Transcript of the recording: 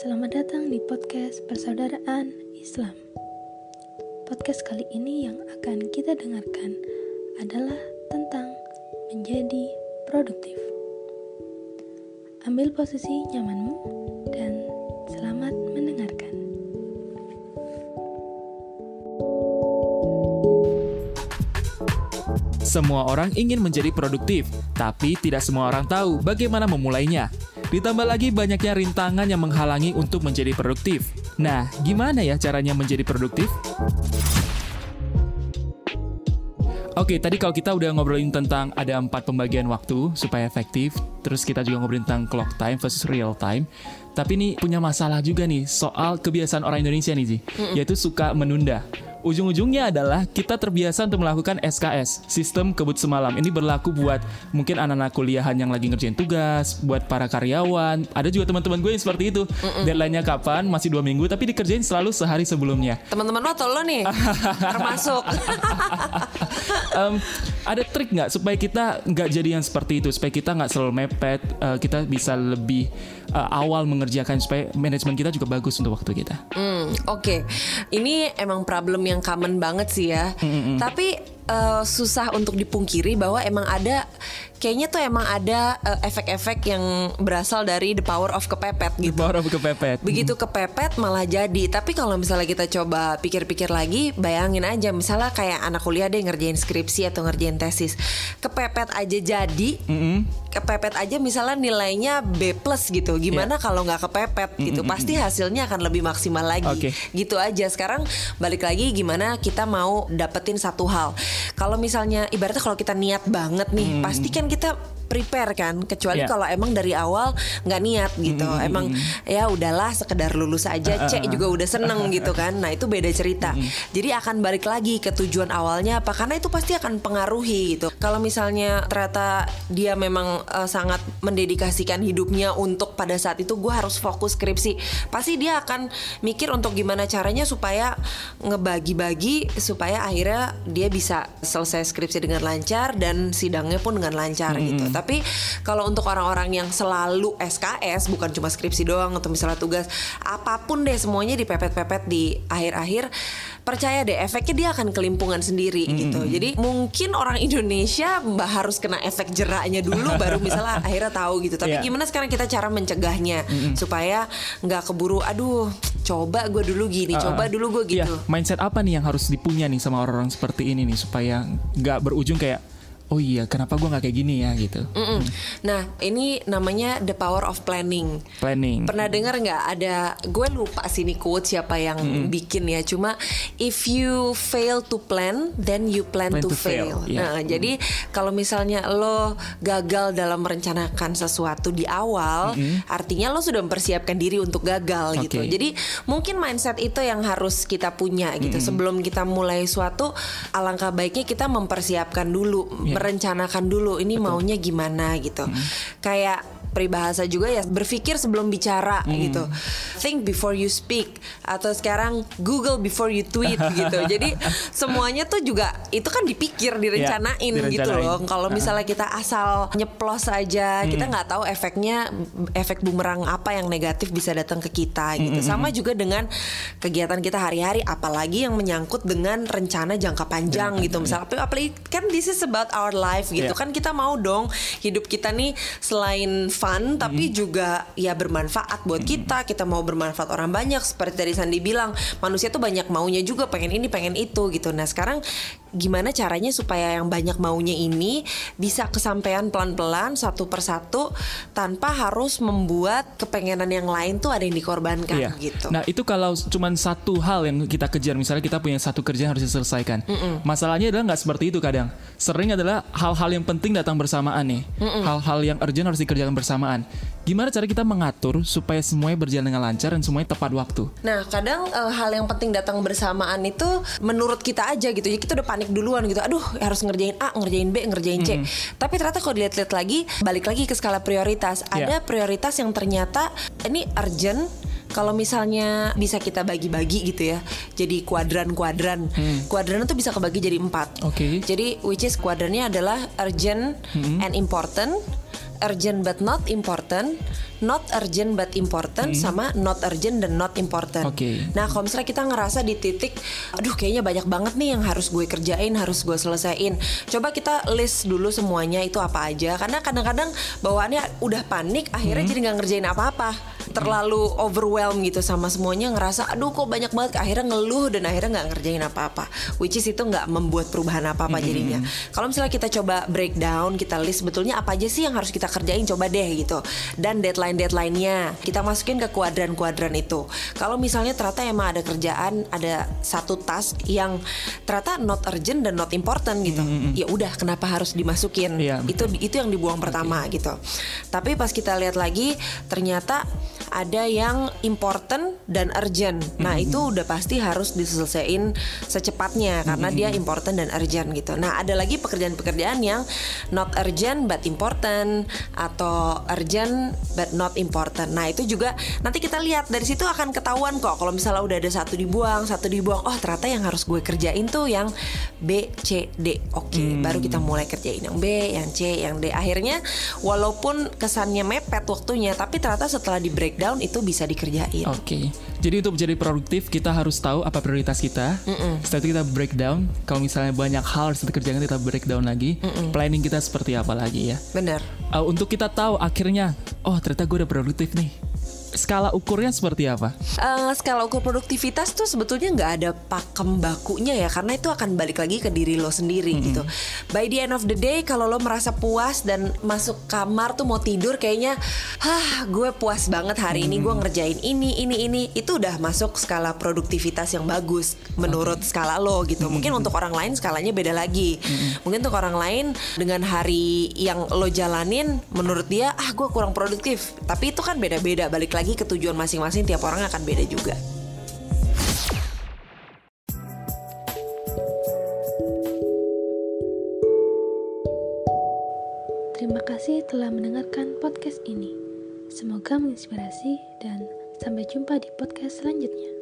Selamat datang di podcast Persaudaraan Islam. Podcast kali ini yang akan kita dengarkan adalah tentang menjadi produktif. Ambil posisi nyamanmu dan selamat mendengarkan. Semua orang ingin menjadi produktif, tapi tidak semua orang tahu bagaimana memulainya. Ditambah lagi banyaknya rintangan yang menghalangi untuk menjadi produktif. Nah, gimana ya caranya menjadi produktif? Oke, tadi kalau kita udah ngobrolin tentang ada empat pembagian waktu supaya efektif, terus kita juga ngobrolin tentang clock time versus real time. Tapi ini punya masalah juga nih soal kebiasaan orang Indonesia nih, Ji, yaitu suka menunda. Ujung-ujungnya adalah kita terbiasa untuk melakukan SKS, sistem kebut semalam. Ini berlaku buat mungkin anak-anak kuliahan yang lagi ngerjain tugas, buat para karyawan. Ada juga teman-teman gue yang seperti itu. Deadline-nya kapan? Masih dua minggu, tapi dikerjain selalu sehari sebelumnya. Teman-teman lo atau lo nih termasuk. Em, ada trik nggak supaya kita nggak jadi yang seperti itu, supaya kita nggak selalu mepet, eh, kita bisa lebih eh, awal mengerjakan supaya manajemen kita juga bagus untuk waktu kita. Hmm, Oke, ini emang problem yang common banget sih ya. Tapi eh, susah untuk dipungkiri bahwa emang ada, kayaknya tuh emang ada eh, efek-efek yang berasal dari the power of kepepet gitu. power of kepepet. Begitu kepepet malah jadi. Tapi kalau misalnya kita coba pikir-pikir lagi, bayangin aja misalnya kayak anak kuliah deh ngerjain skripsi atau ngerjain tesis. Kepepet aja jadi, kepepet aja misalnya nilainya B plus gitu. Gimana Iya. kalau nggak kepepet gitu? Pasti hasilnya akan lebih maksimal lagi. Oke. Gitu aja. Sekarang balik lagi gimana kita mau dapetin satu hal. Kalau misalnya ibaratnya kalau kita niat banget nih, pasti kan kita prepare kan. Kecuali Iya. kalau emang dari awal nggak niat gitu. Emang ya udahlah sekedar lulus aja, cek juga udah seneng gitu kan. Nah itu beda cerita. Jadi akan balik lagi ke tujuan awalnya apa? Karena itu pasti akan pengaruhi gitu. Kalau misalnya ternyata dia memang eh, sangat mendedikasikan hidupnya untuk pada saat itu gue harus fokus skripsi, pasti dia akan mikir untuk gimana caranya supaya ngebagi-bagi supaya akhirnya dia bisa selesai skripsi dengan lancar dan sidangnya pun dengan lancar gitu. Tapi kalau untuk orang-orang yang selalu SKS bukan cuma skripsi doang atau misalnya tugas apa pun deh semuanya dipepet-pepet di akhir-akhir percaya deh efeknya dia akan kelimpungan sendiri gitu. Jadi mungkin orang Indonesia harus kena efek jeraknya dulu baru misalnya akhirnya tahu gitu. Tapi Iya. gimana sekarang kita cara mencegahnya supaya nggak keburu aduh coba gue dulu gini, coba dulu gue Iya, gitu. mindset apa nih yang harus dipunya nih sama orang-orang seperti ini nih supaya nggak berujung kayak oh iya kenapa gua nggak kayak gini ya gitu. Mm-mm. Nah, ini namanya the power of planning. Planning. Pernah dengar nggak ada gue lupa sih ini quote siapa yang bikin ya cuma if you fail to plan then you plan, Plan to, to fail, fail. iya. Nah, jadi kalau misalnya lo gagal dalam merencanakan sesuatu di awal, artinya lo sudah mempersiapkan diri untuk gagal gitu. Oke. Jadi mungkin mindset itu yang harus kita punya gitu. Sebelum kita mulai suatu alangkah baiknya kita mempersiapkan dulu, Iya. Merencanakan dulu ini maunya gimana gitu. Kayak peribahasa juga ya berpikir sebelum bicara gitu. Think before you speak atau sekarang Google before you tweet gitu. Jadi semuanya tuh juga itu kan dipikir direncanain, gitu direncanain. loh. Kalau misalnya kita asal nyeplos aja, kita nggak tahu efeknya efek bumerang apa yang negatif bisa datang ke kita gitu. Sama juga dengan kegiatan kita hari-hari apalagi yang menyangkut dengan rencana jangka panjang gitu. Misalnya apalagi kan this is about our life gitu. Iya. Kan kita mau dong hidup kita nih selain fun tapi juga ya bermanfaat buat kita. Kita mau bermanfaat orang banyak seperti tadi Sandi bilang, manusia tuh banyak maunya juga pengen ini, pengen itu gitu. Nah, sekarang gimana caranya supaya yang banyak maunya ini bisa kesampaian pelan-pelan satu persatu tanpa harus membuat kepengenan yang lain tuh ada yang dikorbankan Iya. gitu. Nah itu kalau cuman satu hal yang kita kejar, misalnya kita punya satu kerjaan yang harus diselesaikan. Masalahnya adalah nggak seperti itu kadang. Sering adalah hal-hal yang penting datang bersamaan nih. Hal-hal yang urgent harus dikerjakan bersamaan. Gimana cara kita mengatur supaya semuanya berjalan dengan lancar dan semuanya tepat waktu? Nah, kadang eh, hal yang penting datang bersamaan itu menurut kita aja gitu. Ya kita udah panik duluan gitu. Aduh, harus ngerjain A, ngerjain B, ngerjain C. Tapi ternyata kalau dilihat-lihat lagi, balik lagi ke skala prioritas. Ada Iya. prioritas yang ternyata ini urgent kalau misalnya bisa kita bagi-bagi gitu ya jadi kuadran-kuadran kuadran itu bisa kebagi jadi empat Oke. jadi which is kuadrannya adalah urgent and important urgent but not important not urgent but important sama not urgent dan not important. Oke. Nah, kalau misalnya kita ngerasa di titik, aduh kayaknya banyak banget nih yang harus gue kerjain, harus gue selesaiin. Coba kita list dulu semuanya itu apa aja. Karena kadang-kadang bawaannya udah panik, akhirnya jadi nggak ngerjain apa-apa. Terlalu overwhelmed gitu sama semuanya, ngerasa aduh kok banyak banget. Akhirnya ngeluh dan akhirnya nggak ngerjain apa-apa. Which is itu nggak membuat perubahan apa-apa jadinya. Kalau misalnya kita coba breakdown, kita list sebetulnya apa aja sih yang harus kita kerjain, coba deh gitu. Dan deadline-deadline-nya kita masukin ke kuadran-kuadran itu. Kalau misalnya ternyata emang ada kerjaan, ada satu task yang ternyata not urgent dan not important gitu. Ya udah, kenapa harus dimasukin? Iya, itu itu yang dibuang pertama gitu. Tapi pas kita lihat lagi, ternyata ada yang important dan urgent. Nah itu udah pasti harus diselesaikan secepatnya karena dia important dan urgent gitu. Nah ada lagi pekerjaan-pekerjaan yang not urgent but important atau urgent but not important. Nah itu juga nanti kita lihat dari situ akan ketahuan kok kalau misalnya udah ada satu dibuang, satu dibuang. Oh ternyata yang harus gue kerjain tuh yang B, C, D. Oke, baru kita mulai kerjain yang B, yang C, yang D. Akhirnya walaupun kesannya mepet waktunya, tapi ternyata setelah di breakdown itu bisa dikerjain. Oke. Jadi untuk menjadi produktif kita harus tahu apa prioritas kita. Setelah itu kita breakdown. Kalau misalnya banyak hal harus dikerjakan kita breakdown lagi. Planning kita seperti apa lagi ya. Bener. Uh, untuk kita tahu akhirnya, oh ternyata gue udah produktif nih. Skala ukurnya seperti apa? Eh, skala ukur produktivitas tuh sebetulnya nggak ada pakem bakunya ya karena itu akan balik lagi ke diri lo sendiri gitu. By the end of the day kalau lo merasa puas dan masuk kamar tuh mau tidur kayaknya, hah gue puas banget hari ini gue ngerjain ini ini ini itu udah masuk skala produktivitas yang bagus menurut skala lo gitu. Mungkin untuk orang lain skalanya beda lagi. Mungkin untuk orang lain dengan hari yang lo jalanin menurut dia ah gue kurang produktif. Tapi itu kan beda-beda balik lagi ke tujuan masing-masing tiap orang akan beda juga. Terima kasih telah mendengarkan podcast ini. Semoga menginspirasi dan sampai jumpa di podcast selanjutnya.